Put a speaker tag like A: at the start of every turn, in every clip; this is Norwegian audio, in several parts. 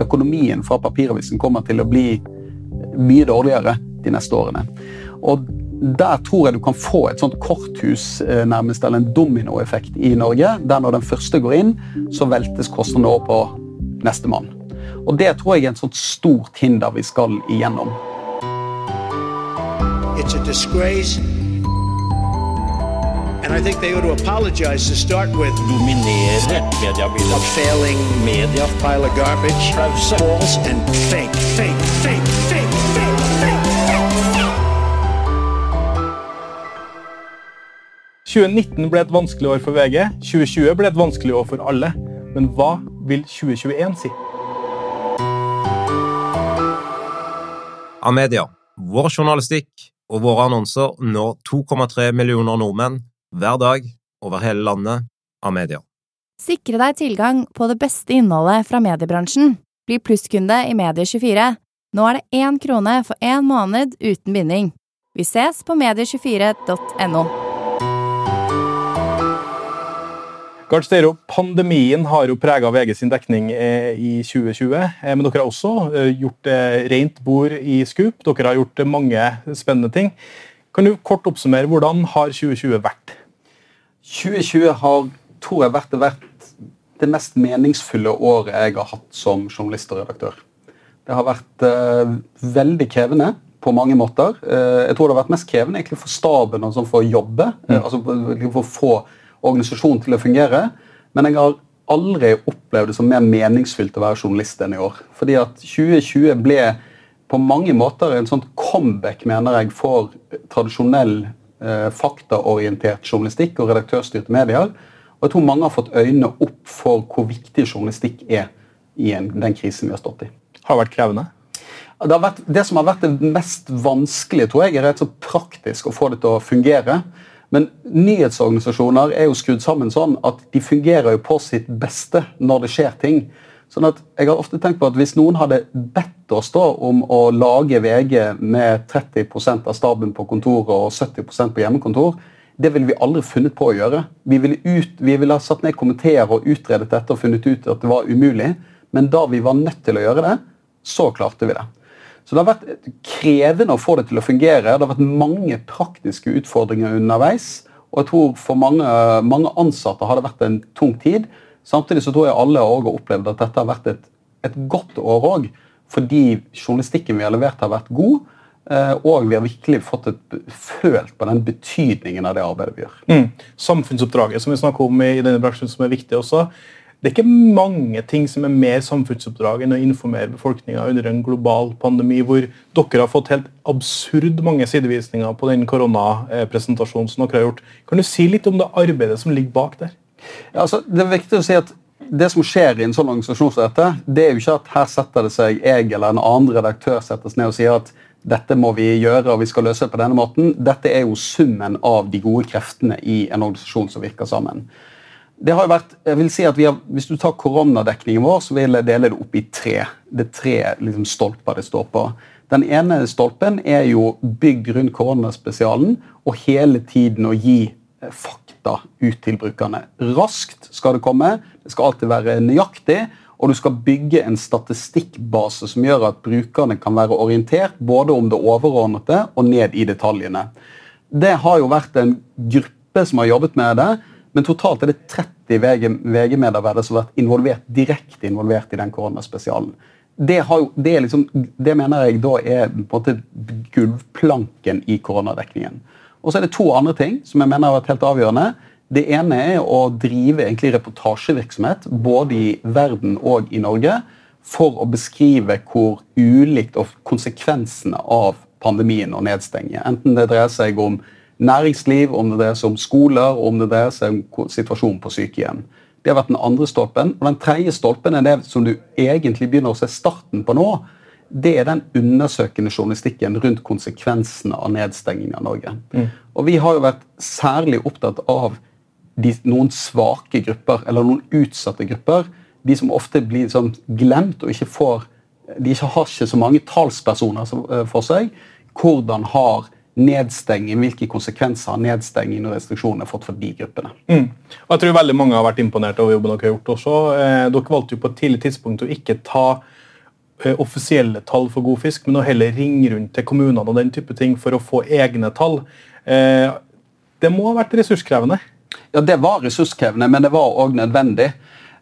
A: økonomien fra papiravisen kommer til å bli mye dårligere de neste årene. Og der tror jeg du kan få et sånt korthus, eh, nærmest, eller en dominoeffekt i Norge. Der når den første går inn, så veltes kostnadene over på nestemann. Og det tror jeg er et sånt stort hinder vi skal igjennom. It's a disgrace And I think they ought to apologize to start with. Dominere mediebildet. A failing media. Pile of garbage. False and fake, fake, fake, fake, fake, fake. 2019 ble et vanskelig år for VG. 2020 ble et vanskelig år for alle. Men hva vil 2021 si?
B: Amedia, vår journalistikk og våre annonser når 2,3 millioner nordmenn hver dag over hele landet av media.
C: Sikre deg tilgang på det beste innholdet fra mediebransjen. Bli plusskunde i Medie24. Nå er det én krone for én måned uten binding. Vi ses på medie24.no.
A: Gard Steiro, Pandemien har jo prega VG sin dekning eh, i 2020, eh, men dere har også eh, gjort rent bord i Scoop. Dere har gjort mange spennende ting. Kan du kort oppsummere hvordan har 2020 vært? 2020 har tror jeg vært det, vært det mest meningsfulle året jeg har hatt som journalist og redaktør. Det har vært uh, veldig krevende på mange måter. Uh, jeg tror det har vært mest krevende egentlig for staben og sånn for å jobbe. Mm. Uh, altså For å få organisasjonen til å fungere. Men jeg har aldri opplevd det som mer meningsfylt å være journalist enn i år. Fordi at 2020 ble på mange måter en sånn comeback, mener jeg, for tradisjonell eh, faktaorientert journalistikk og redaktørstyrte medier. Og jeg tror mange har fått øynene opp for hvor viktig journalistikk er i en, den krisen vi har stått i.
D: Har det vært krevende?
A: Det, har vært, det, som har vært det mest vanskelige, tror jeg, er rett så praktisk å få det til å fungere. Men nyhetsorganisasjoner er jo skrudd sammen sånn at de fungerer jo på sitt beste når det skjer ting. Sånn at jeg har ofte tenkt på at Hvis noen hadde bedt oss da om å lage VG med 30% av staben på kontoret og 70% på hjemmekontor, det ville vi aldri funnet på å gjøre. Vi ville, ut, vi ville ha satt ned komiteer og utredet dette og funnet ut at det var umulig. Men da vi var nødt til å gjøre det, så klarte vi det. Så det har vært krevende å få det til å fungere. Det har vært mange praktiske utfordringer underveis. Og jeg tror for mange, mange ansatte har det vært en tung tid. Samtidig så tror jeg alle har opplevd at dette har vært et, et godt år òg. Fordi journalistikken vi har levert, har vært god. Eh, og vi har virkelig fått et, følt på den betydningen av det arbeidet vi gjør. Mm.
D: Samfunnsoppdraget som vi snakker om i denne bransjen som er viktig også. Det er ikke mange ting som er mer samfunnsoppdrag enn å informere befolkninga under en global pandemi, hvor dere har fått helt absurd mange sidevisninger på den koronapresentasjonen som dere har gjort. Kan du si litt om det arbeidet som ligger bak der?
A: Altså, det er viktig å si at det som skjer i en sånn organisasjon som dette, det er jo ikke at her setter det seg jeg eller en annen redaktør settes ned og sier at dette må vi gjøre og vi skal løse det på denne måten. Dette er jo summen av de gode kreftene i en organisasjon som virker sammen. Det har jo vært, jeg vil si at har, Hvis du tar koronadekningen vår, så vil jeg dele det opp i tre. Det er tre liksom, stolper det står på. Den ene stolpen er jo bygg rundt koronaspesialen og hele tiden å gi fakta data ut til brukerne. Raskt skal det komme, det skal alltid være nøyaktig, og du skal bygge en statistikkbase som gjør at brukerne kan være orientert både om det overordnede og ned i detaljene. Det har jo vært en gruppe som har jobbet med det, men totalt er det 30 VG-medarbeidere som har vært involvert, direkte involvert i den koronaspesialen. Det, jo, det, liksom, det, mener jeg da er på en måte gulvplanken i koronadekningen. Og så er det to andre ting som jeg mener har vært helt avgjørende. Det ene er å drive egentlig reportasjevirksomhet både i verden og i Norge for å beskrive hvor ulikt og konsekvensene av pandemien og nedstenging. Enten det dreier seg om næringsliv, om det dreier seg om skoler, om det dreier seg om situasjonen på sykehjem. Det har vært den andre stolpen. Og den tredje stolpen er det som du egentlig begynner å se starten på nå det er den undersøkende journalistikken rundt konsekvensene av nedstenging av Norge. Mm. Og Vi har jo vært særlig opptatt av de, noen svake grupper, eller noen utsatte grupper. De som ofte blir sånn glemt og ikke får De ikke har ikke så mange talspersoner eh, for seg. Hvordan har nedstenging, hvilke konsekvenser har nedstenging og restriksjoner fått for de gruppene. Mm.
D: Og jeg tror veldig mange har vært imponert over jobben dere har gjort også. Eh, dere valgte jo på et tidlig tidspunkt å ikke ta offisielle tall for god fisk, men å heller ringe rundt til kommunene og den type ting for å få egne tall. Eh, det må ha vært ressurskrevende?
A: Ja, det var ressurskrevende, men det var òg nødvendig.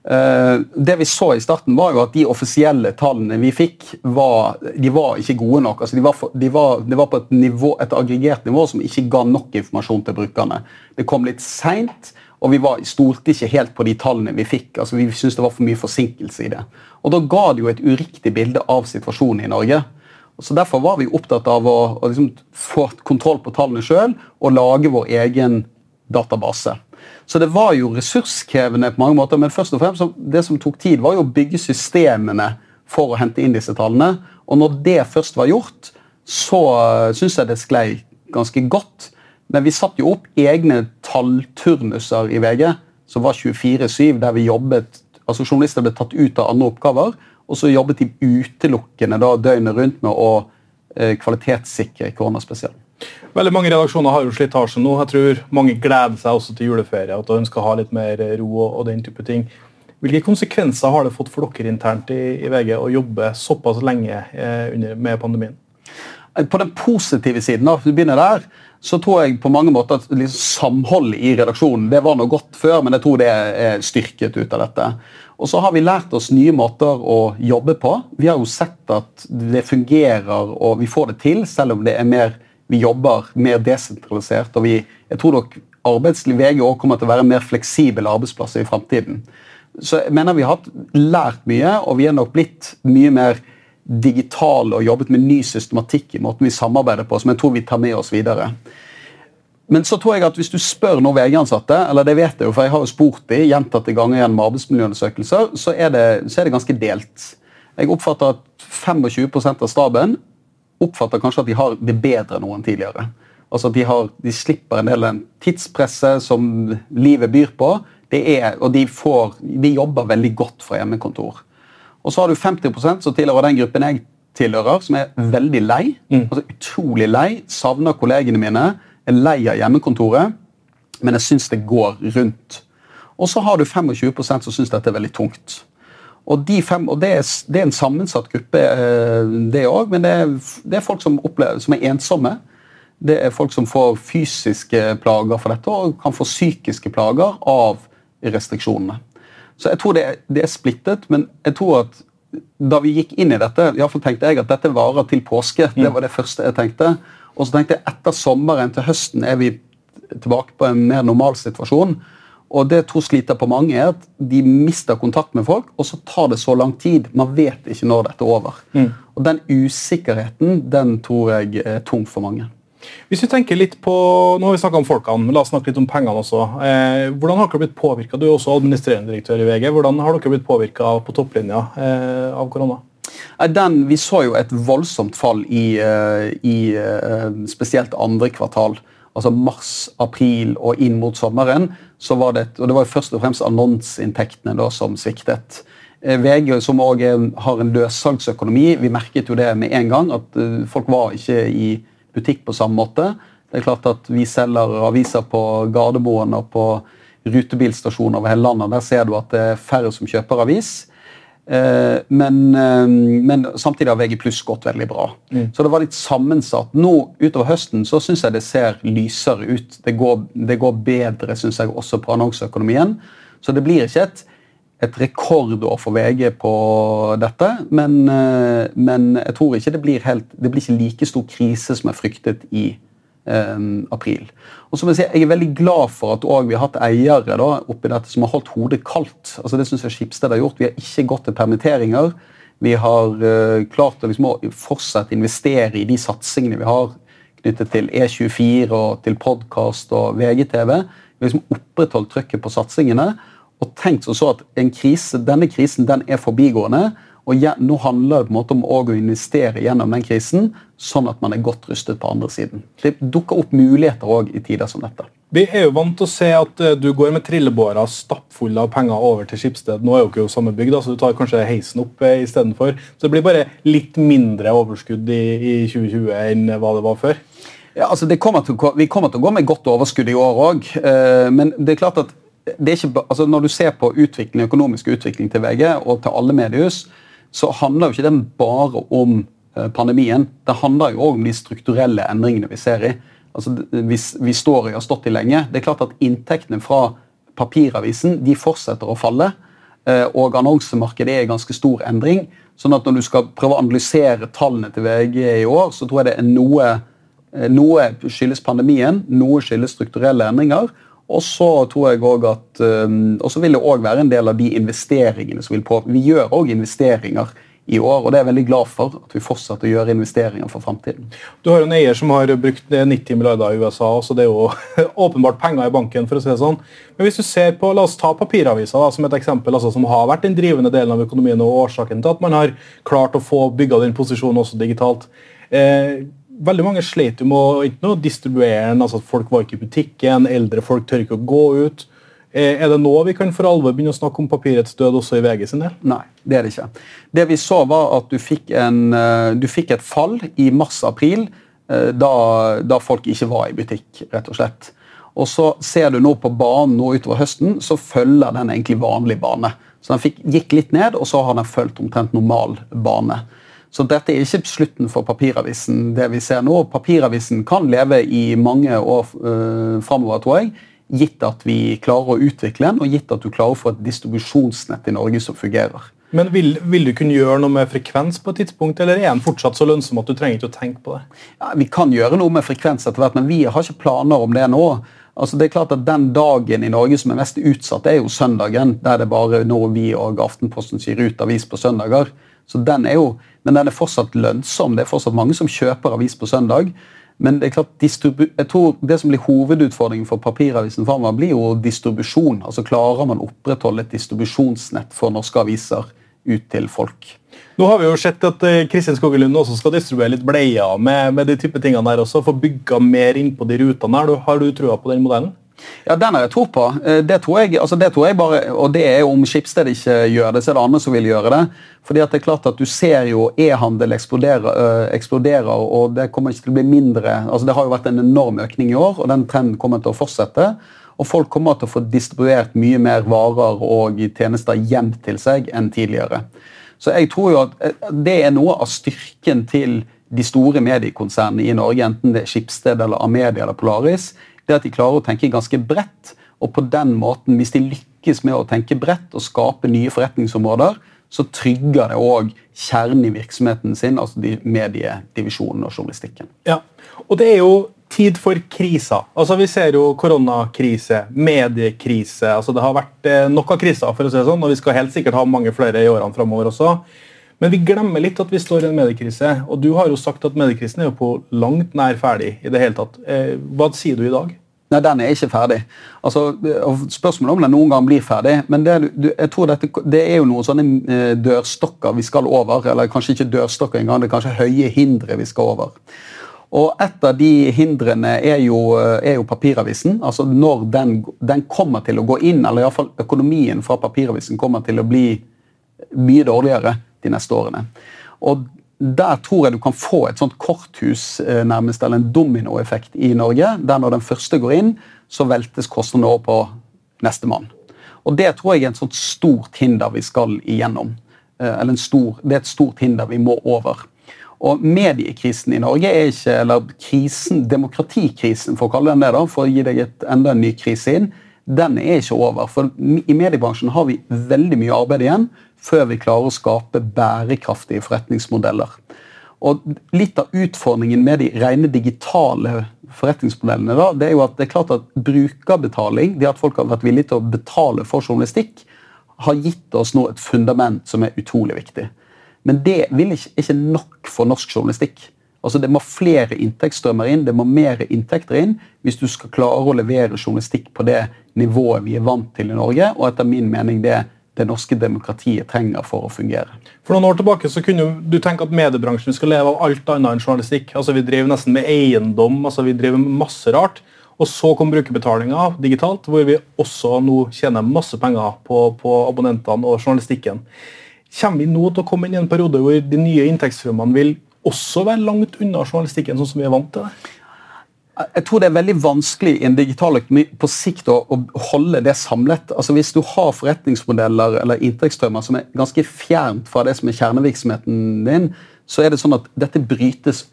A: Eh, det vi så i starten, var jo at de offisielle tallene vi fikk, var, de var ikke gode nok. Altså, de var de var, de var på et, nivå, et aggregert nivå som ikke ga nok informasjon til brukerne. Det kom litt seint, og vi var, stolte ikke helt på de tallene vi fikk. Altså, vi syntes det var for mye forsinkelse i det. Og Da ga det jo et uriktig bilde av situasjonen i Norge. Så Derfor var vi opptatt av å, å liksom få kontroll på tallene sjøl og lage vår egen database. Så det var jo ressurskrevende på mange måter, men først og fremst det som tok tid, var jo å bygge systemene for å hente inn disse tallene. Og når det først var gjort, så syns jeg det sklei ganske godt. Men vi satte jo opp egne tallturnuser i VG som var 24-7, der vi jobbet altså Journalister ble tatt ut av andre oppgaver, og så jobbet de utelukkende da, døgnet rundt med å eh, kvalitetssikre koronaspesialen.
D: Veldig Mange redaksjoner har jo slitasje nå. Jeg tror Mange gleder seg også til juleferie at de ønsker å ha litt mer ro og, og, den type ting. Hvilke konsekvenser har det fått for dere internt i, i VG å jobbe såpass lenge eh, under, med pandemien?
A: På den positive siden, da, vi begynner der, så tror jeg på mange måter at liksom, samholdet i redaksjonen det var noe godt før, men jeg tror det er styrket ut av dette. Og så har vi lært oss nye måter å jobbe på. Vi har jo sett at det fungerer og vi får det til, selv om det er mer vi jobber mer desentralisert. og vi, Jeg tror nok arbeidsliv VG også kommer til å være mer fleksibel arbeidsplass i framtiden. Så jeg mener vi har lært mye, og vi er nok blitt mye mer digitale og jobbet med ny systematikk i måten vi samarbeider på, som jeg tror vi tar med oss videre. Men så tror jeg at hvis du spør noen VG-ansatte, eller det vet jeg jo, for jeg har jo spurt de gjentatte ganger gjennom arbeidsmiljøundersøkelser, så er, det, så er det ganske delt. Jeg oppfatter at 25% av staben oppfatter kanskje at de har det bedre nå enn tidligere. Altså at de, har, de slipper en del av tidspresset som livet byr på. Er, og de, får, de, jobber veldig godt fra hjemmekontor. Og så har du 50% som tilhører den gruppen jeg tilhører, som er veldig lei. Mm. altså Utrolig lei. Savner kollegene mine. Er lei av hjemmekontoret. Men jeg syns det går rundt. Og så har du 25% som syns dette er veldig tungt. Og, de fem, og det, er, det, er, en sammensatt gruppe, eh, det òg, men det er, det er folk som, opplever, som, er ensomme. Det er folk som får fysiske plager for dette, og kan få psykiske plager av restriksjonene. Så jeg tror det er, det er splittet, men jeg tror at da vi gikk inn i dette, i fall tenkte jeg at dette varer til påske. Det var det første jeg tenkte. Og så tenkte jeg etter sommeren til høsten er vi tilbake på en mer normal situasjon. Og det jeg tror sliter på mange, er at de mister kontakt med folk, og så tar det så lang tid. Man vet ikke når dette er over. Mm. Og Den usikkerheten den tror jeg er tung for mange.
D: Hvis vi tenker litt på, Nå har vi snakka om folkene, men la oss snakke litt om pengene også. Eh, hvordan har dere blitt påvirka? Du er også administrerende direktør i VG. Hvordan har dere blitt påvirka på topplinja eh, av korona?
A: Den, vi så jo et voldsomt fall i, eh, i eh, spesielt andre kvartal altså mars, april og inn mot sommeren, så var det, og det var jo først og fremst annonseinntektene som sviktet. Eh, VG, som også har en løssalgsøkonomi, vi merket jo det med en gang. At folk var ikke i butikk på samme måte. Det er klart at Vi selger aviser på Gardermoen og på rutebilstasjoner over hele landet. Der ser du at det er færre som kjøper avis. Eh, men, eh, men, samtidig har VG pluss gått veldig bra. Mm. Så det var litt sammensatt. Nå utover høsten så syns jeg det ser lysere ut. Det går, det går bedre synes jeg, også på annonseøkonomien. Så det blir ikke et, et rekordår for VG på dette. Men, eh, men, jeg tror ikke det blir, helt, det blir ikke like stor krise som er fryktet i um, april. Og så må Jeg si, jeg er veldig glad for at vi har hatt eiere da, oppi dette som har holdt hodet kaldt. Altså Det synes jeg Skipsted har gjort. Vi har ikke gått til permitteringer. Vi har uh, klart å liksom, fortsette investere i de satsingene vi har knyttet til E24 og til podkast og VGTV. Vi har liksom opprettholdt trykket på satsingene og tenkt så at krise, denne krisen den er forbigående. Og ja, Nå handler det på en måte om å investere gjennom den krisen, sånn at man er godt rustet på andre siden. Det dukker opp muligheter også i tider som dette.
D: Vi er jo vant til å se at uh, du går med trillebårer stappfulle av penger over til Skipsted. Nå er jo ikke jo samme bygd, så du tar kanskje heisen opp uh, istedenfor. Så det blir bare litt mindre overskudd i, i 2020 enn hva det var før.
A: Ja, altså kommer til, Vi kommer til å gå med godt overskudd i år òg, eh, men det er klart at ikke, altså når du ser på utvikling, økonomisk utvikling til VG og til alle mediehus, så handler jo ikke den bare om eh, pandemien. Det handler jo òg om de strukturelle endringene vi ser i. Altså, vi, vi står i har stått i lenge. Det er klart at Inntektene fra papiravisen de fortsetter å falle. Eh, og annonsemarkedet er i ganske stor endring. sånn at når du skal prøve å analysere tallene til VG i år, så tror jeg det er noe, eh, noe skyldes pandemien, noe skyldes strukturelle endringer. Og så tror jeg også at, um, og så vil det òg være en del av de investeringene som vil på. Vi gjør òg investeringer i år, og det er jeg veldig glad for. At vi fortsetter å gjøre investeringer for fremtiden.
D: Du har en eier som har brukt 90 milliarder i USA, så det er jo åpenbart penger i banken. for å si det sånn. Men hvis du ser på, La oss ta papiraviser da, som et eksempel, altså, som har vært den drivende delen av økonomien og årsaken til at man har klart å få bygga den posisjonen også digitalt. Eh, veldig mange slet jo med ikke noe distribuere den. altså at Folk var ikke i butikken, eldre folk tør ikke å gå ut. Eh, er det nå vi kan for alvor begynne å snakke om papirets død også i VG sin del?
A: Nei, det er det ikke. Det vi så, var at du fikk, en, eh, du fikk et fall i mars-april, eh, da, da, folk ikke var i butikk, rett og slett. Og så ser du nå på banen nå utover høsten, så følger den egentlig vanlig bane. Så den fikk, gikk litt ned, og så har den fulgt omtrent normal bane. Så dette er ikke slutten for papiravisen, det vi ser nå. Papiravisen kan leve i mange år øh, framover, tror jeg. Gitt at vi klarer å utvikle den, og gitt at du klarer å få et distribusjonsnett i Norge som fungerer.
D: Men vil, vil, du kunne gjøre noe med frekvens på et tidspunkt, eller er den fortsatt så lønnsom at du trenger ikke å tenke på det?
A: Ja, vi kan gjøre noe med frekvens etter hvert, men vi har ikke planer om det nå. Altså det er klart at Den dagen i Norge som er mest utsatt, er jo søndagen. Der det bare når vi og Aftenposten gir ut avis på søndager. Så den er jo, Men den er fortsatt lønnsom. Det er fortsatt mange som kjøper avis på søndag. Men det er klart, jeg tror det som blir hovedutfordringen for papiravisen fremover, blir jo distribusjon. Altså Klarer man å opprettholde et distribusjonsnett for norske aviser ut til folk?
D: Nå har vi jo sett at eh, Kristin Skogelund også skal distribuere litt bleier med, med de type tingene der også, få bygga mer inn på de rutene. her. Har du trua på den modellen?
A: Ja, Den har jeg tro på. Eh, det tror jeg, altså det tror jeg bare, og det er jo Om Skipsted ikke gjør det, så er det andre som vil gjøre det. Fordi at det er klart at Du ser jo e-handel eksploderer, øh, eksploderer, og det kommer ikke til å bli mindre. altså Det har jo vært en enorm økning i år, og den trenden kommer til å fortsette. Og folk kommer til å få distribuert mye mer varer og tjenester hjem til seg enn tidligere. Så jeg tror jo at det er noe av styrken til de store mediekonsernene i Norge, enten det er Skipsted eller Amedia eller Polaris det at de klarer å tenke ganske bredt. Og på den måten, hvis de lykkes med å tenke bredt og skape nye forretningsområder, så trygger det òg kjernen i virksomheten sin, altså de mediedivisjonen og journalistikken.
D: Ja, og det er jo tid for kriser. Altså, Vi ser jo koronakrise, mediekrise. altså Det har vært eh, nok av kriser, for å si det sånn, og vi skal helt sikkert ha mange flere i årene framover også. Men vi glemmer litt at vi står i en mediekrise. Og du har jo sagt at mediekrisen er jo på langt nær ferdig. i det hele tatt. Eh, hva sier du i dag?
A: Nei, den er ikke ferdig. Altså, Spørsmålet om den noen gang blir ferdig. Men det, jeg tror dette, det er jo noen sånne eh, dørstokker vi skal over. Eller kanskje ikke dørstokker engang, det er kanskje høye hindre vi skal over. Og Et av de hindrene er jo, eh, er jo papiravisen. altså Når den, den, kommer til å gå inn, eller iallfall økonomien fra papiravisen kommer til å bli mye dårligere de neste årene. Og Der tror jeg du kan få et sånt korthus, eh, nærmest, eller en dominoeffekt i Norge. Der når den første går inn, så veltes kostnadene over på nestemann. Og Det tror jeg er et sånt stort hinder vi skal igjennom. Eh, eller stor, Det er et stort hinder vi må over. Og Mediekrisen i Norge er ikke eller krisen, demokratikrisen, for å kalle den det, da, for å gi deg et, enda en ny krise inn, den er ikke over. For I mediebransjen har vi veldig mye arbeid igjen før vi klarer å skape bærekraftige forretningsmodeller. Og Litt av utfordringen med de rene digitale forretningsmodellene da, det er jo at det er klart at brukerbetaling, det at folk har vært villige til å betale for journalistikk, har gitt oss nå et fundament som er utrolig viktig. Men det vil ikke, ikke nok for norsk journalistikk. Altså Det må flere inntektsstrømmer inn, det må mer inntekter inn hvis du skal klare å levere journalistikk på det nivået vi er vant til i Norge, og etter min mening det det norske demokratiet trenger for å fungere.
D: For noen år tilbake så kunne du tenke at mediebransjen skal leve av alt annet enn journalistikk. Altså Vi driver nesten med eiendom, altså vi driver med masse rart. Og så kom brukerbetalinga digitalt, hvor vi også nå tjener masse penger på, på abonnentene og journalistikken. Kommer vi nå til å komme inn i en periode hvor de nye inntektsstrømmene vil også være langt unna journalistikken, sånn som vi er vant til det?
A: Jeg tror det er veldig vanskelig i en digital økonomi på sikt å, å holde det samlet. Altså Hvis du har forretningsmodeller eller inntektsstrømmer som er ganske fjernt fra det som er kjernevirksomheten din, så er det sånn at dette brytes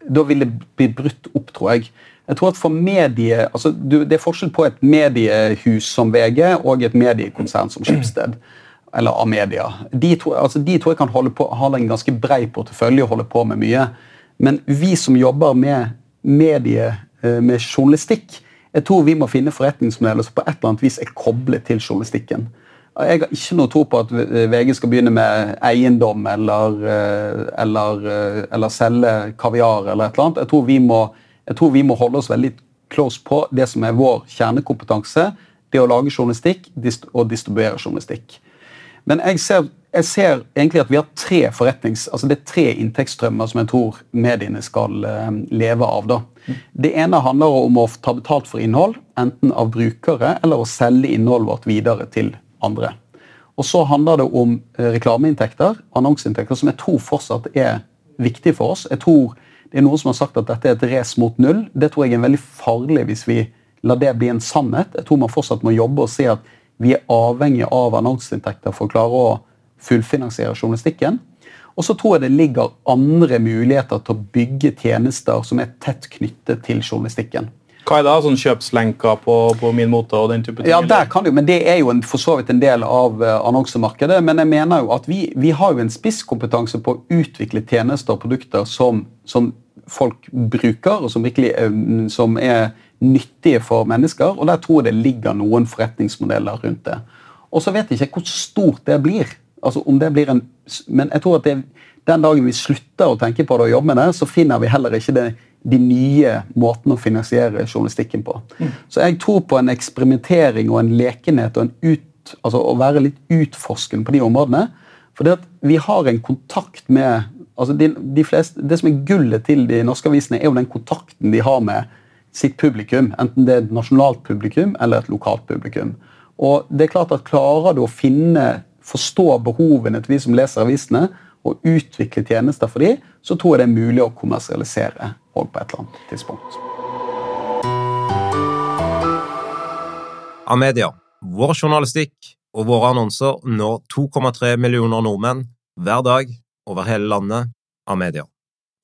A: Da vil det bli brutt opp, tror jeg. Jeg tror at for medie, altså Det er forskjell på et mediehus som VG og et mediekonsern som Schibsted. Eller Amedia. De to, altså de jeg kan holde på, ha en ganske brei portefølje og holde på med mye. Men vi som jobber med medie Eh, med journalistikk. Jeg tror vi må finne forretningsmodeller som på et eller annet vis er koblet til journalistikken. Jeg har ikke noe tro på at VG skal begynne med eiendom eller, eh, eller, eh, eller selge kaviar eller et eller annet. Jeg tror, må, jeg tror, vi må, holde oss veldig close på det som er vår kjernekompetanse. Det å lage journalistikk og distribuere journalistikk. Men jeg ser jeg ser egentlig at vi har tre forretnings, altså det er tre inntektsstrømmer som jeg tror mediene skal uh, leve av. da. Mm. Det ene handler om å ta betalt for innhold, enten av brukere eller å selge innholdet vårt videre til andre. Og så handler det om uh, reklameinntekter, annonseinntekter, som jeg tror fortsatt er viktig for oss. Jeg tror Det er noen som har sagt at dette er et race mot null. Det tror jeg er veldig farlig hvis vi lar det bli en sannhet. Jeg tror man fortsatt må jobbe og se at vi er avhengig av annonseinntekter for å klare å fullfinansiere journalistikken. Og så tror jeg det ligger andre muligheter til å bygge tjenester som er tett knyttet til journalistikken.
D: Hva er det? Sånn kjøpslenker på, på, min måte og den type ting?
A: Ja, der kan du, men Det er jo en, for så vidt en del av uh, annonsemarkedet. Men jeg mener jo at vi, vi har jo en spisskompetanse på å utvikle tjenester og produkter som, som folk bruker, og som, virkelig, uh, som er nyttige for mennesker. Og der tror jeg det ligger noen forretningsmodeller rundt det. Og så vet jeg ikke hvor stort det blir. Altså om det blir en, Men jeg tror at det, den dagen vi slutter å tenke på det og jobbe med det, så finner vi heller ikke det, de nye måtene å finansiere journalistikken på. Mm. Så jeg tror på en eksperimentering og en lekenhet og en ut, altså å være litt utforskende på de områdene. For det at vi har en kontakt med altså de, de fleste, Det som er gullet til de norske avisene, er jo den kontakten de har med sitt publikum. Enten det er et nasjonalt publikum eller et lokalt publikum. Og det er klart at Klarer du å finne forstå behovene til vi som leser avisene, og utvikle tjenester for dem, så tror jeg det er mulig å kommersialisere òg på et eller annet tidspunkt.
B: Amedia, vår journalistikk og våre annonser når 2,3 millioner nordmenn hver dag over hele landet. Amedia.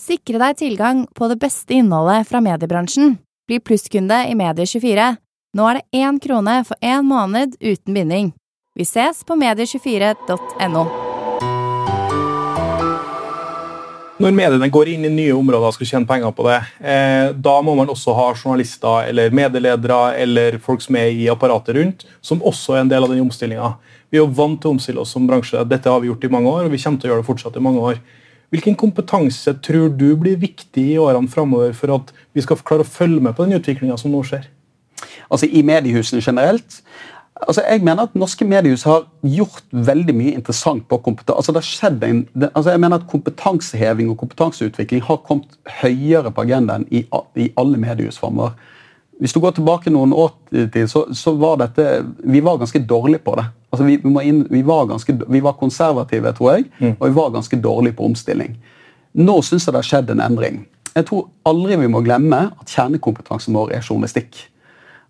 C: Sikre deg tilgang på det beste innholdet fra mediebransjen. Bli plusskunde i Medie24. Nå er det én krone for én måned uten binding. Vi ses på medie24.no.
D: Når mediene går inn i nye områder og skal tjene penger på det, eh, da må man også ha journalister eller medieledere eller folk som er i apparatet rundt, som også er en del av den omstillinga. Vi er jo vant til å omstille oss som bransje. Dette har vi gjort i mange år, og vi kommer til å gjøre det fortsatt i mange år. Hvilken kompetanse tror du blir viktig i årene framover for at vi skal klare å følge med på den utviklinga som nå skjer?
A: Altså I mediehusene generelt Altså, jeg mener at Norske mediehus har gjort veldig mye interessant på kompetanse. Altså, det en, det, altså, jeg mener at Kompetanseheving og kompetanseutvikling har kommet høyere på agendaen i, i alle mediehusformer. Hvis du går tilbake noen år til, så, så var dette Vi var ganske dårlige på det. Altså, vi, vi, inn, vi, var ganske, vi, var konservative, tror jeg, mm. og vi var ganske dårlige på omstilling. Nå syns jeg det har skjedd en endring. Jeg tror aldri vi må glemme at kjernekompetansen vår er journalistikk.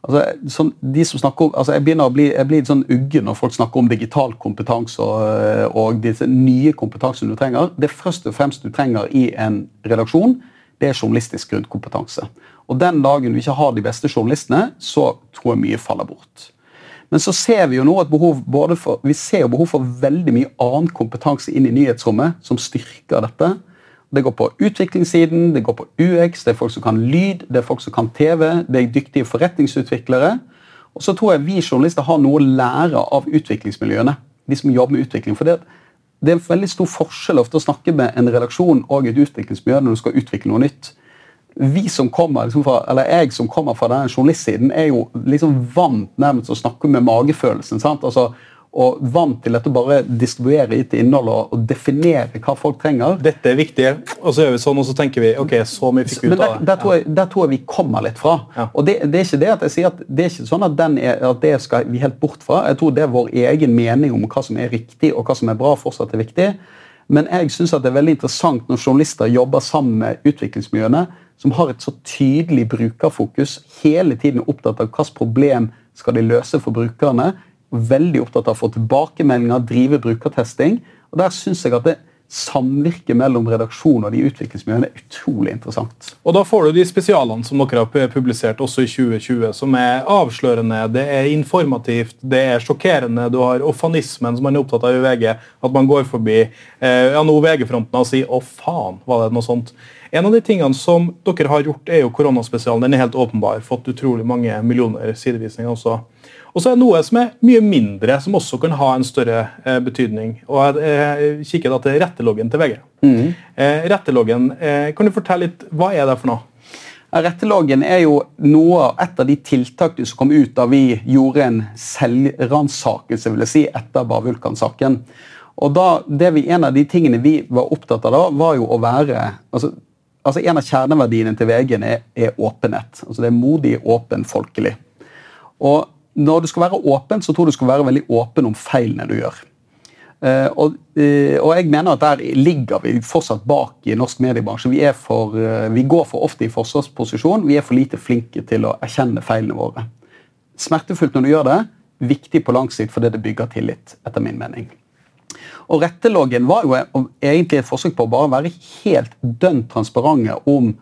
A: Altså, sånn, de som snakker om, altså jeg, begynner å bli, jeg blir sånn uggen når folk snakker om digital kompetanse og, eh, og disse nye kompetansene du trenger. Det første og fremst du trenger i en redaksjon, det er journalistisk grunnkompetanse. Og Den dagen du ikke har de beste journalistene, så tror jeg mye faller bort. Men så ser vi jo nå et behov for, vi ser jo behov for veldig mye annen kompetanse inn i nyhetsrommet som styrker dette. Det går på utviklingssiden, det går på UX, det er folk som kan lyd, det er folk som kan TV, det er dyktige forretningsutviklere. Og så tror jeg vi journalister har noe å lære av utviklingsmiljøene. de som jobber med utvikling. For det, det er en veldig stor forskjell ofte å snakke med en redaksjon og et utviklingsmiljø når du skal utvikle noe nytt. Vi som kommer, liksom fra, eller Jeg som kommer fra denne journalistsiden, er jo liksom vant nærmest å snakke med magefølelsen. sant? Altså, og vant til dette bare distribuere ut innhold og, og, definere hva folk trenger.
D: Dette er viktig, og så gjør vi sånn, og så tenker vi ok, så mye fikk vi ut
A: av det. Der, tror jeg, der tror jeg vi kommer litt fra. Ja. Og det, det, er ikke det at jeg sier at det er ikke sånn at, er, at, det skal vi helt bort fra. Jeg tror det er vår egen mening om hva som er riktig og hva som er bra, fortsatt er viktig. Men jeg synes at det er veldig interessant når journalister jobber sammen med utviklingsmiljøene, som har et så tydelig brukerfokus, hele tiden opptatt av hvilket problem skal de løse for brukerne. Veldig opptatt av å få tilbakemeldinger, drive brukertesting. Og Der synes jeg at det samvirket mellom redaksjon og de utviklingsmiljøene er utrolig interessant.
D: Og Da får du de spesialene som dere har publisert også i 2020, som er avslørende, det er informativt, det er sjokkerende. Du har ofanismen som man er opptatt av i VG, at man går forbi eh, ja, nå VG-fronten og sier 'å faen', var det noe sånt? En av de tingene som dere har gjort, er jo koronaspesialen. Den er helt åpenbar. Fått utrolig mange millioner sidevisninger også. Og så er det noe som er mye mindre, som også kan ha en større eh, betydning. Og Jeg eh, kikker da til retteloggen til VG. Mm. Eh, retteloggen, eh, Kan du fortelle litt, hva er det for noe?
A: Retteloggen er jo noe, et av de tiltakene som kom ut da vi gjorde en selvransakelse vil jeg si, etter Bavulkan-saken. Og da, det vi, En av de tingene vi var opptatt av da, var jo å være altså, altså En av kjerneverdiene til VG er, er åpenhet. Altså Det er modig, åpen, folkelig. Og når du skal være åpen, så tror jeg du skal være veldig åpen om feilene du gjør. Uh, og, uh, og, jeg mener at der ligger vi fortsatt bak i norsk mediebransje. Vi, for, uh, vi, går for ofte i forsvarsposisjon. Vi er for lite flinke til å erkjenne feilene våre. Smertefullt når du gjør det, viktig på lang sikt fordi det bygger tillit, etter min mening. Og Retteloggen var jo egentlig et forsøk på å bare være helt dønn transparente om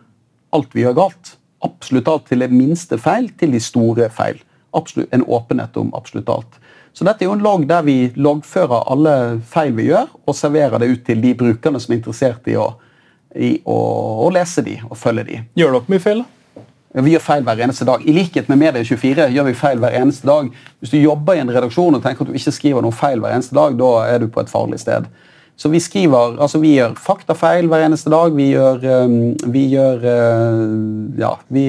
A: alt vi gjør galt. Absolutt alt, til det minste feil til de store feil absolutt, en åpenhet om absolutt alt. Så dette er jo en logg der vi loggfører alle feil vi gjør, og serverer det ut til de brukerne som er interessert i å, i å, å lese de og følge de.
D: Gjør dere mye feil? da?
A: Vi gjør feil hver eneste dag. I likhet med Medie24 gjør vi feil hver eneste dag. Hvis du jobber i en redaksjon og tenker at du ikke skriver noe feil hver eneste dag, da er du på et farlig sted. Så vi skriver, altså vi gjør faktafeil hver eneste dag. Vi gjør, vi gjør ja, vi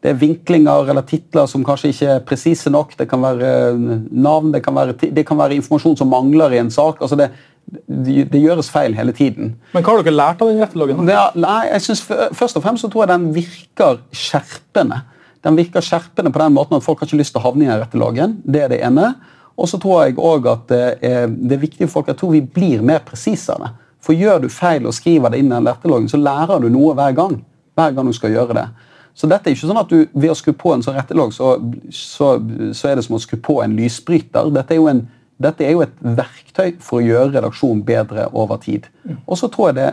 A: det er vinklinger eller titler som kanskje ikke er presise nok. Det kan være eh, navn, det kan være, det kan være informasjon som mangler i en sak. altså det, det, det gjøres feil hele tiden.
D: Men Hva har dere lært av den retteloggen?
A: nei, jeg synes Først og fremst så tror jeg den virker skjerpende. Den virker skjerpende på den måten at folk har ikke lyst til å havne i den retteloggen. Det er det ene. Og så tror jeg også at det er, det er viktig for folk jeg tror vi blir mer presise av det. For gjør du feil og skriver det inn i den retteloggen, så lærer du noe hver gang. Hver gang du skal gjøre det. Så dette er ikke sånn at du ved å skru på en sånn rettelogg, så, så, så, er det som å skru på en lysbryter. Dette er, en, dette er, jo et verktøy for å gjøre redaksjonen bedre over tid. Og så tror jeg det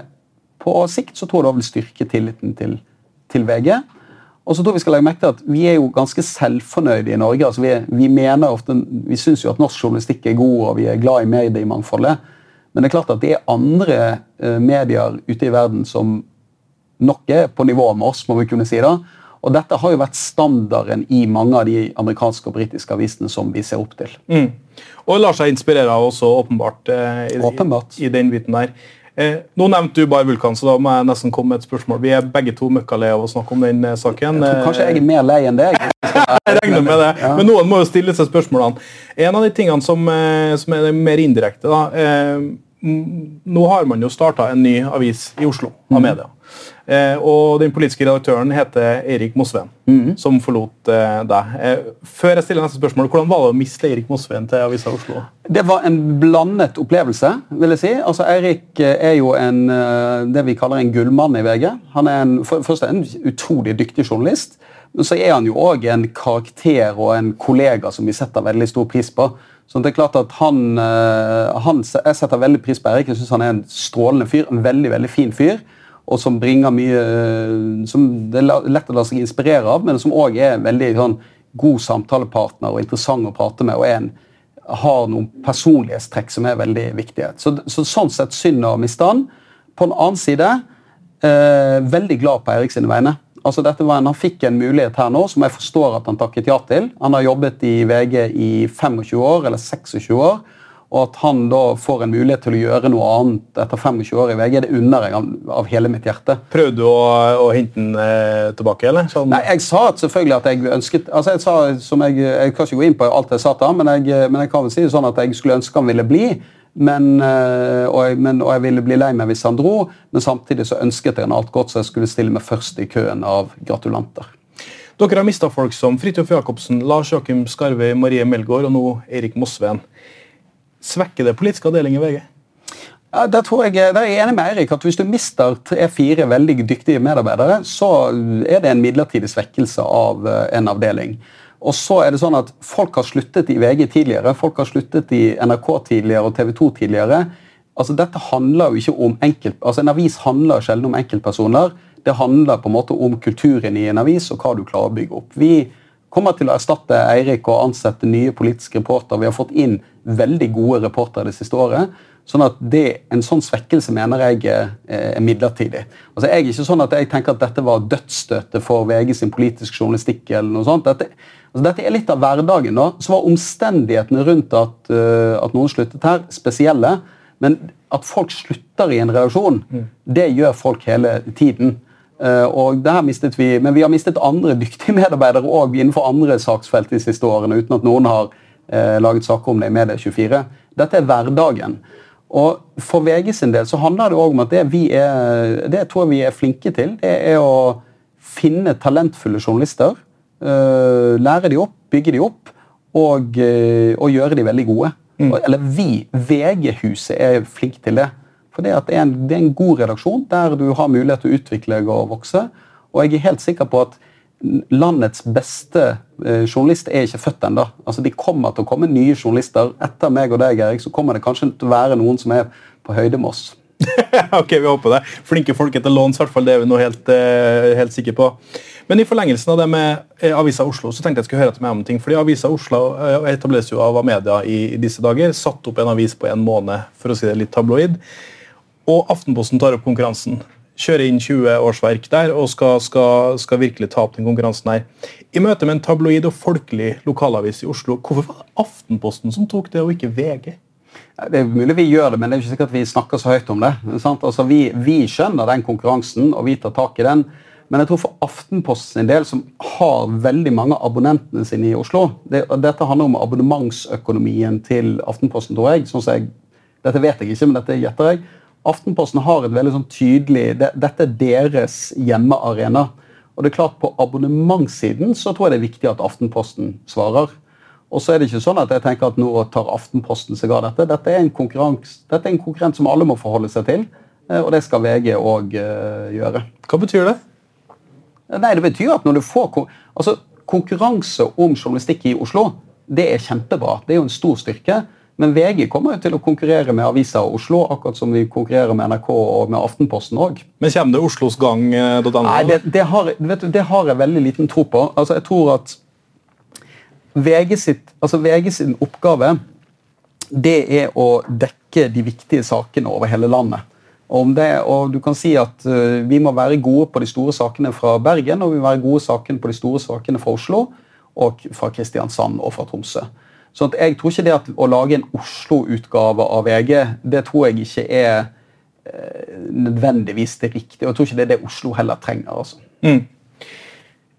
A: på sikt så tror jeg det vil styrke tilliten til, til VG. Og så tror Vi skal legge merke til at vi er jo ganske selvfornøyde i Norge. altså Vi, vi mener ofte, vi syns jo at norsk journalistikk er god, og vi er glad i mediemangfoldet. Men det er klart at det er andre uh, medier ute i verden som nok er på nivå med oss, må vi kunne si. da. Og dette har jo vært standarden i mange av de amerikanske og britiske avisene som vi ser opp til.
D: Mm. Og lar seg inspirere av også, åpenbart, eh, i,
A: åpenbart.
D: I, i, den biten der. Eh, nå nevnte du bare Vulkan, så da må jeg nesten komme med et spørsmål. Vi er begge to møkkalei av å snakke om den eh, saken.
A: Jeg tror kanskje jeg er mer lei enn deg.
D: jeg regner med det. Ja. Men noen må jo stille seg spørsmålene. En av de tingene som, eh, som er mer indirekte da, eh, Nå har man jo starta en ny avis i Oslo av mm. Eh, og Den politiske redaktøren heter Eirik Mosveen, mm. som forlot eh, deg. Eh, før jeg stiller neste spørsmål, Hvordan var det å miste Eirik Mosveen til Avisa Oslo?
A: Det var en blandet opplevelse. vil jeg si. Altså, Eirik er jo en, det vi kaller en gullmann i VG. Han er en, først en utrolig dyktig journalist. Men så er han jo òg en karakter og en kollega som vi setter veldig stor pris på. Så det er klart at han, han Jeg setter veldig pris på Eirik. Jeg syns han er en strålende fyr. En veldig, veldig fin fyr og som bringer mye Som det er lett å la seg inspirere av, men som òg er en veldig sånn, god samtalepartner og interessant å prate med. og en, har noen personlighetstrekk som er veldig viktige. Så, så Sånn sett synd å miste han. På den annen side eh, veldig glad på Eirik sine vegne. Altså dette var en, Han fikk en mulighet her nå som jeg forstår at han takket ja til. Han har jobbet i VG i 25 år, eller 26 år og at han da får en mulighet til å gjøre noe annet etter 25 år i VG, det unner jeg av, av hele mitt hjerte.
D: Prøvde du å, å hente den eh, tilbake, eller?
A: Sånn. Nei, Jeg sa at selvfølgelig at jeg ønsket altså Jeg sa, som jeg, jeg kan ikke gå inn på alt jeg sa til ham, men jeg, men jeg kan vel si det sånn at jeg skulle ønske han ville bli. Men, eh, og, jeg, men, og jeg ville bli lei meg hvis han dro, men samtidig så ønsket jeg han alt godt, så jeg skulle stille meg først i køen av gratulanter.
D: Dere har mista folk som Fridtjof Jacobsen, Lars Joakim Skarve, Marie Melgaard og nå Erik Mosveen. Svekker det politisk avdeling i VG?
A: Ja, der, jeg, der er jeg enig med Eirik at Hvis du mister tre-fire veldig dyktige medarbeidere, så er det en midlertidig svekkelse av eh, en avdeling. Og så er det sånn at Folk har sluttet i VG tidligere, folk har sluttet i NRK tidligere og TV 2 tidligere. Altså, dette handler jo ikke om enkelt, altså En avis handler sjelden om enkeltpersoner. Det handler på en måte om kulturen i en avis og hva du klarer å bygge opp. Vi kommer til å erstatte Eirik og ansette nye politiske reportere. Vi har fått inn veldig gode reportere det siste året. Sånn at det, En sånn svekkelse mener jeg eh, er midlertidig. Altså jeg er ikke sånn at jeg tenker at dette var dødsstøtet for VG sin politiske journalistikk. eller noe sånt. Dette, altså dette er litt av hverdagen. da, Så var omstendighetene rundt at, uh, at noen sluttet her, spesielle. Men at folk slutter i en redaksjon, mm. det gjør folk hele tiden. Uh, og der mistet vi, Men vi har mistet andre dyktige medarbeidere også innenfor andre saksfelt de siste årene, uten at noen har uh, laget saker om det i Medie24. Dette er hverdagen. Og For VG sin del så handler det også om at det vi er, det tror jeg vi er flinke til, det er å finne talentfulle journalister. Uh, lære de opp, bygge de opp og, og gjøre de veldig gode. Mm. Eller vi, VG-huset, er flinke til det. For det, er en, det er en god redaksjon der du har mulighet til å utvikle deg og vokse. Og jeg er helt sikker på at landets beste eh, journalist er ikke født ennå. Altså, de kommer til å komme nye journalister. Etter meg og deg, Erik, så kommer det kanskje til å være noen som er på høyde med oss.
D: ok, vi håper det. Flinke folk etter låns, hvert fall. Det er vi nå helt, uh, helt sikre på. Men i forlengelsen av det med uh, Avisa Oslo så tenkte jeg skulle høre etter meg om ting. fordi Avisa Oslo etableres jo av Amedia i, i, disse dager. Satt opp en avis på en måned, for å si det litt tabloid. Og Aftenposten tar opp konkurransen. Kjører inn 20 årsverk der og skal, skal, skal virkelig ta opp den konkurransen her. I møte med en tabloid og folkelig lokalavis i Oslo, hvorfor var det Aftenposten som tok det, og ikke VG?
A: Det er mulig vi gjør det, men det er ikke sikkert vi snakker så høyt om det. Altså, vi, vi, skjønner den konkurransen, og vi tar tak i den. Men jeg tror for Aftenposten sin del, som har veldig mange av abonnentene sine i Oslo det, Dette handler om abonnementsøkonomien til Aftenposten, tror jeg. Sånn jeg dette vet jeg ikke, men dette gjetter jeg. Aftenposten har et veldig sånn tydelig det, Dette er deres hjemmearena. Og det er klart På abonnementssiden så tror jeg det er viktig at Aftenposten svarer. Og så er det ikke sånn at jeg tenker at nå tar Aftenposten seg av dette. Dette er en, dette er en konkurrent som alle må forholde seg til, eh, og det skal VG òg eh, gjøre.
D: Hva betyr det?
A: Nei, Det betyr at når du får altså, konkurranse om journalistikk i Oslo, det er kjempebra. Det er jo en stor styrke. Men VG kommer jo til å konkurrere med Avisa Oslo, akkurat som vi konkurrerer med NRK og med Aftenposten òg.
D: Men kommer det Oslos gang?
A: Eh, Nei, det, det, har, du, det, har, jeg veldig liten tro på. Altså, jeg tror at VG, sitt, altså VG sin oppgave det er å dekke de viktige sakene over hele landet. Om det, og du kan si at uh, Vi må være gode på de store sakene fra Bergen og vi må være gode sakene på de store sakene fra Oslo og fra Kristiansand og fra Tromsø. Så jeg tror ikke det at å lage en Oslo-utgave av VG, det tror jeg ikke er eh, nødvendigvis det riktige. Og jeg tror ikke det er det Oslo heller trenger. altså. Mm.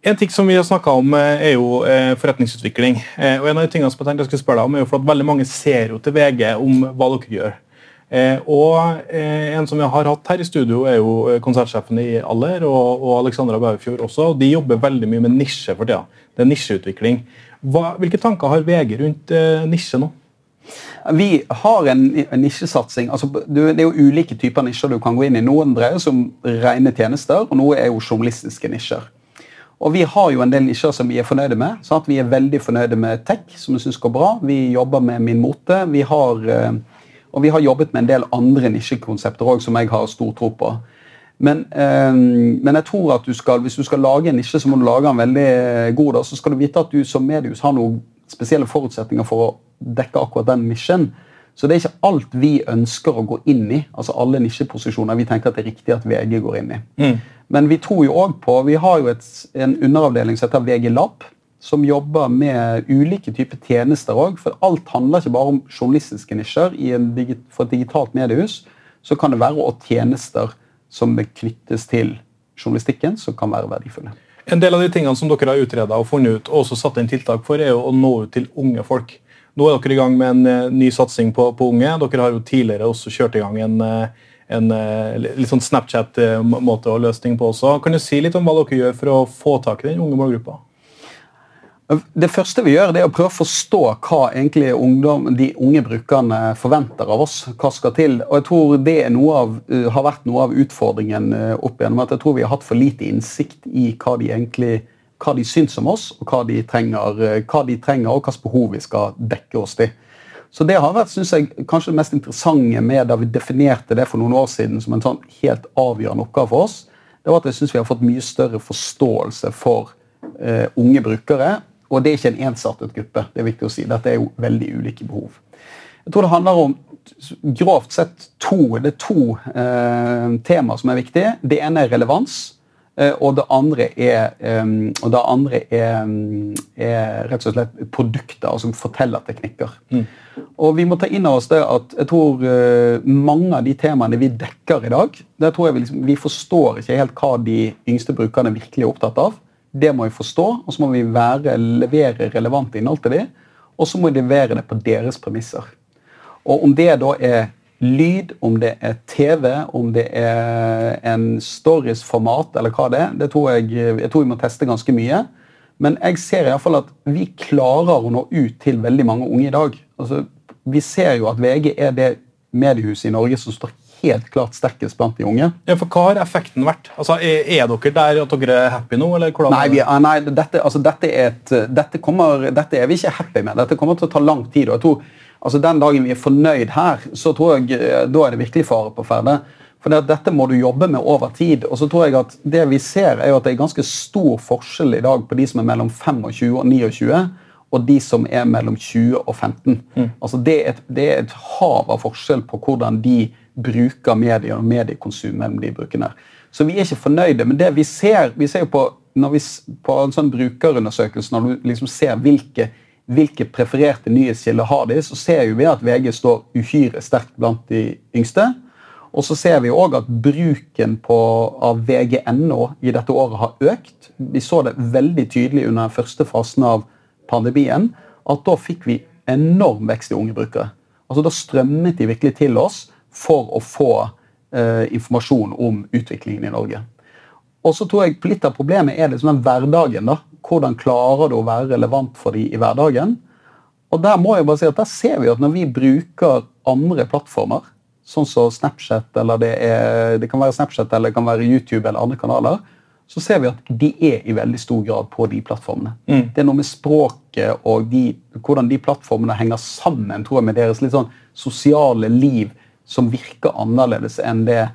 D: En ting som vi har snakka om, eh, er jo eh, forretningsutvikling. Og en av de tingene som jeg tenkte jeg skulle spørre deg om, er jo for at veldig mange ser jo til VG om hva dere gjør. Og En som vi har hatt her i studio, er jo konsertsjefen i Aller og, og Alexandra Baufjord også. og De jobber veldig mye med nisje for tida. Det er nisjeutvikling. Hva, hvilke tanker har VG rundt eh, nisje nå?
A: Vi har en, nisjesatsing. Altså, det er jo ulike typer nisjer du kan gå inn i. Noen dreier seg om rene tjenester, og noe er jo journalistiske nisjer. Og Vi har jo en del nisjer som vi er fornøyde med. Sant? Vi er veldig fornøyde med tech, som vi syns går bra. Vi jobber med Min Mote. Vi har, eh, og vi har jobbet med en del andre nisjekonsepter òg, som jeg har stor tro på. Men, eh, men, jeg tror at du skal, hvis du skal lage en nisje, så må du lage en veldig eh, god. Da. Så skal du vite at du som mediehus har noen spesielle forutsetninger for å dekke akkurat den nisjen. Så det er ikke alt vi ønsker å gå inn i. altså Alle nisjeposisjoner vi tenker at det er riktig at VG går inn i. Mm. Men vi tror jo også på, vi har jo et, en underavdeling som heter VG Lab, som jobber med ulike typer tjenester òg. For alt handler ikke bare om journalistiske nisjer. for et digitalt mediehus så kan det være òg tjenester som knyttes til journalistikken, som kan være verdifulle.
D: En del av de tingene som dere har utreda og funnet ut, og også satt inn tiltak for, er jo å nå ut til unge folk. Nå er dere i gang med en uh, ny satsing på, på, unge. Dere har jo tidligere også kjørt i gang en, uh, en uh, litt sånn Snapchat-måte og løsning på også. Kan du si litt om hva dere gjør for å få tak i den unge målgruppa?
A: Det første vi gjør, det er å prøve å forstå hva egentlig ungdom, de unge brukerne forventer av oss. Hva skal til. Og jeg tror det av, uh, har vært noe av utfordringen uh, opp igjennom. at Jeg tror vi har hatt for lite innsikt i hva de egentlig hva de syns om oss, og hva de trenger, uh, hva de trenger og hvilke behov vi skal dekke oss til. Så det har vært synes jeg, kanskje det mest interessante med da vi definerte det for noen år siden som en sånn helt avgjørende oppgave for oss. Det var at jeg synes vi har fått mye større forståelse for unge brukere og det er ikke en ensartet gruppe. det er viktig å si. Dette er jo veldig ulike behov. Jeg tror det handler om grovt sett to, det er to eh, temaer som er viktige. Det ene er relevans, eh, og det andre er, eh, det andre er, er, rett og slett produkter, altså fortellerteknikker. Mm. Og vi må ta inn over oss det at jeg tror eh, mange av de temaene vi dekker i dag, der tror jeg vi, liksom, vi forstår ikke helt hva de yngste brukerne virkelig er opptatt av. Det må vi forstå, og så må vi være, levere relevant innhold til dem. Og så må vi levere det på deres premisser. Og om det da er lyd, om det er TV, om det er en stories-format eller hva det er, det tror jeg, jeg tror vi må teste ganske mye. Men jeg ser i hvert fall at vi klarer å nå ut til veldig mange unge i dag. Altså, vi ser jo at VG er det mediehuset i Norge som står helt klart sterkest blant de unge.
D: Ja, for Hva har effekten vært? Altså, er, er dere der at dere er happy nå? eller
A: hvordan? Nei, vi, nei dette, altså, dette, er et, dette, kommer, dette, er vi ikke happy med. Dette kommer til å ta lang tid. og jeg tror, altså, Den dagen vi er fornøyd her, så tror jeg, eh, da er det virkelig fare på ferde. For det Dette må du jobbe med over tid. og så tror jeg at Det vi ser er jo at det er ganske stor forskjell i dag på de som er mellom 25 og 29 og de som er mellom 20 og 15. Mm. Altså det, er et, det er et hav av forskjell på hvordan de bruker medier og mediekonsum mellom de brukene. Så vi er ikke fornøyde. Men det vi ser, vi ser på, vi, på en sånn brukerundersøkelse, når du liksom ser hvilke, hvilke prefererte nyhetskilder har de, så ser vi at VG står uhyre sterkt blant de yngste. Og så ser vi òg at bruken på, av VG.no i dette året har økt. Vi så det veldig tydelig under den første fasen av pandemien. At da fikk vi enorm vekst i unge brukere. Altså Da strømmet de virkelig til oss for å få eh, informasjon om utviklingen i Norge. Og så tror jeg Litt av problemet er liksom den hverdagen. da. Hvordan klarer du å være relevant for dem i hverdagen? Og Der må jeg bare si at der ser vi at når vi bruker andre plattformer, sånn som Snapchat, eller det, er, det kan være Snapchat eller det kan være YouTube eller andre kanaler, så ser vi at de er i veldig stor grad på de plattformene. Mm. Det er noe med språket og de, hvordan de plattformene henger sammen tror jeg, med deres litt sånn sosiale liv som virker annerledes enn det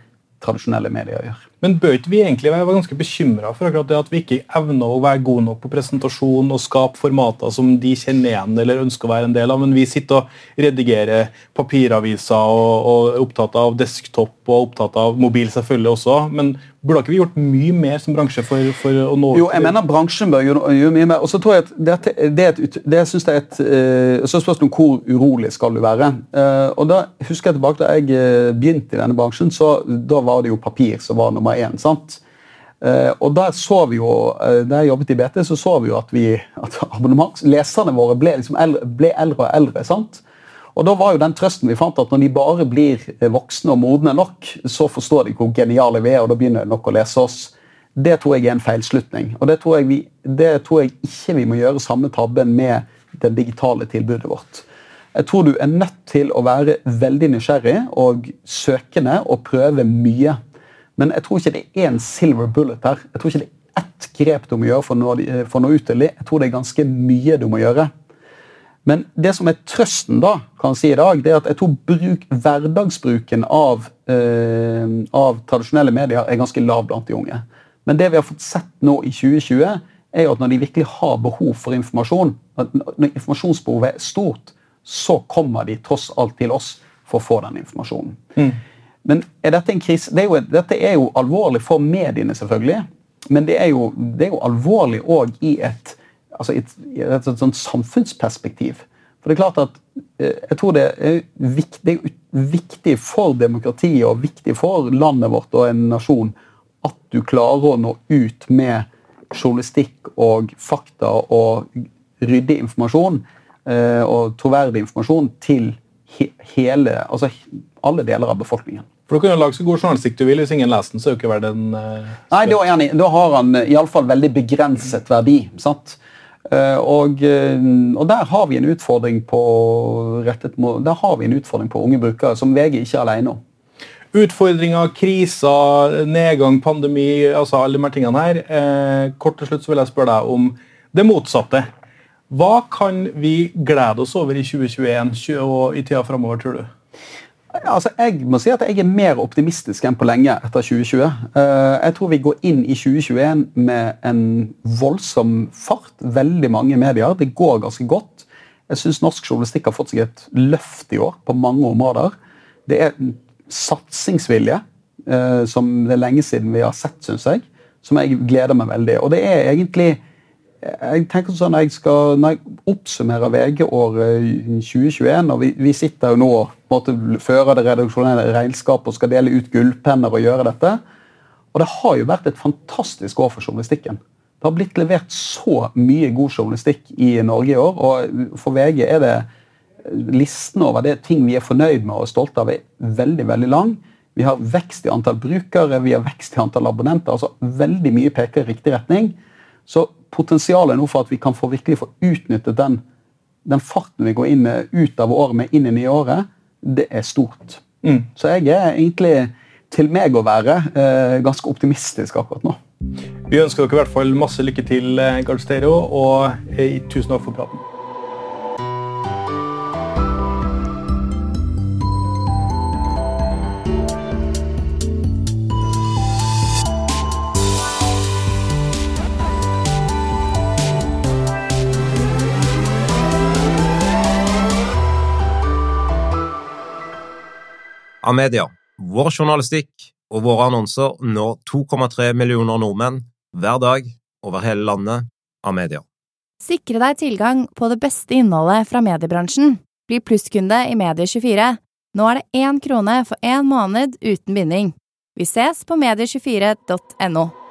A: tradisjonelle medier gjør.
D: Men bør ikke vi egentlig være ganske bekymra for akkurat det at vi ikke evner å være gode nok på presentasjon og skape formater som de kjenner igjen eller ønsker å være en del av, men vi sitter og redigerer papiraviser og, og er opptatt av desktop og opptatt av mobil selvfølgelig også. Men Burde ikke vi gjort mye mer som bransje for, for å nå
A: Jo, jeg mener bransjen bør gjøre mye mer. Og så tror jeg at dette, det, er et, det synes jeg er et, uh, Så spørs det om hvor urolig skal du være. Uh, og da husker jeg tilbake Da jeg uh, begynte i denne bransjen, så da var det jo papir som var nummer én. sant? Uh, og der så vi jo, Da jeg jobbet i BT, så så vi jo at, vi, at leserne våre ble, liksom eldre, ble eldre og eldre. sant? Og da var jo den trøsten vi fant at Når de bare blir eh, voksne og modne nok, så forstår de hvor geniale vi er, og da begynner de nok å lese oss. Det tror jeg er en feilslutning. Og det tror jeg, vi, det tror jeg ikke vi må gjøre samme tabben med det digitale tilbudet vårt. Jeg tror du er nødt til å være veldig nysgjerrig og søkende og prøve mye. Men jeg tror ikke det er en silver bullet her. Jeg tror ikke det er ett grep du må gjøre for å nå, for å nå ut til dem. Jeg tror det er ganske mye du må gjøre. Men det som er trøsten da, kan jeg si i dag, det er at jeg tror bruk, hverdagsbruken av, eh, av, tradisjonelle medier er ganske lav blant de unge. Men det vi har fått sett nå i 2020, er jo at når de virkelig har behov for informasjon, når informasjonsbehovet er stort, så kommer de tross alt til oss for å få den informasjonen. Mm. Men er dette en krise? Det er jo, dette er jo alvorlig for mediene, selvfølgelig. Men det er jo, det er jo alvorlig òg i et altså et, et, et, sånt samfunnsperspektiv. For det er klart at eh, jeg tror det er viktig, viktig, for demokratiet og viktig for landet vårt og en nasjon at du klarer å nå ut med journalistikk og fakta og ryddig informasjon eh, og troverdig informasjon til hele, altså alle deler av befolkningen.
D: For Du kan jo lage så god journalistikk du vil, hvis ingen leser den, så er jo ikke verden uh,
A: Nei, da, da har han iallfall veldig begrenset verdi. sant? Uh, og, eh, og der har vi en utfordring på rettet, der har vi en utfordring på unge brukere som VG ikke er alene om.
D: Utfordringer, kriser, nedgang, pandemi, altså alle de her tingene her. Uh, kort til slutt så vil jeg spørre deg om det motsatte. Hva kan vi glede oss over i 2021 og i tida framover, tror du?
A: Altså, jeg må si at jeg er mer optimistisk enn på lenge etter 2020. Eh, Jeg tror vi går inn i 2021 med en voldsom fart. Veldig mange medier. Det går ganske godt. Jeg syns norsk journalistikk har fått seg et løft i år på mange områder. Det er satsingsvilje eh, som det er lenge siden vi har sett, syns jeg. Som jeg gleder meg veldig. Og det er egentlig jeg tenker sånn, jeg, skal, når jeg oppsummerer VG-året 2021, og vi, vi sitter jo nå og fører det redaksjonelle regnskapet og skal dele ut gullpenner og gjøre dette Og det har jo vært et fantastisk år for journalistikken. Det har blitt levert så mye god journalistikk i Norge i år, og for VG er det listen over det ting vi er fornøyd med og stolte av, er veldig veldig lang. Vi har vekst i antall brukere, vi har vekst i antall abonnenter. altså Veldig mye peker i riktig retning. Så potensialet nå for at vi kan få virkelig få utnyttet den, den farten vi går inn ut av året med inn i nye året, det er stort.
D: Mm.
A: Så jeg er egentlig, til meg å være, eh, ganske optimistisk akkurat nå.
D: Vi ønsker dere i hvert fall masse lykke til, eh, Gard Stereo, og eh, tusen takk for praten.
B: Amedia. Vår journalistikk og våre annonser når 2,3 millioner nordmenn hver dag over hele landet. av media.
C: Sikre deg tilgang på det beste innholdet fra mediebransjen. Bli plusskunde i Medie24. Nå er det én krone for én måned uten binding. Vi ses på medie24.no.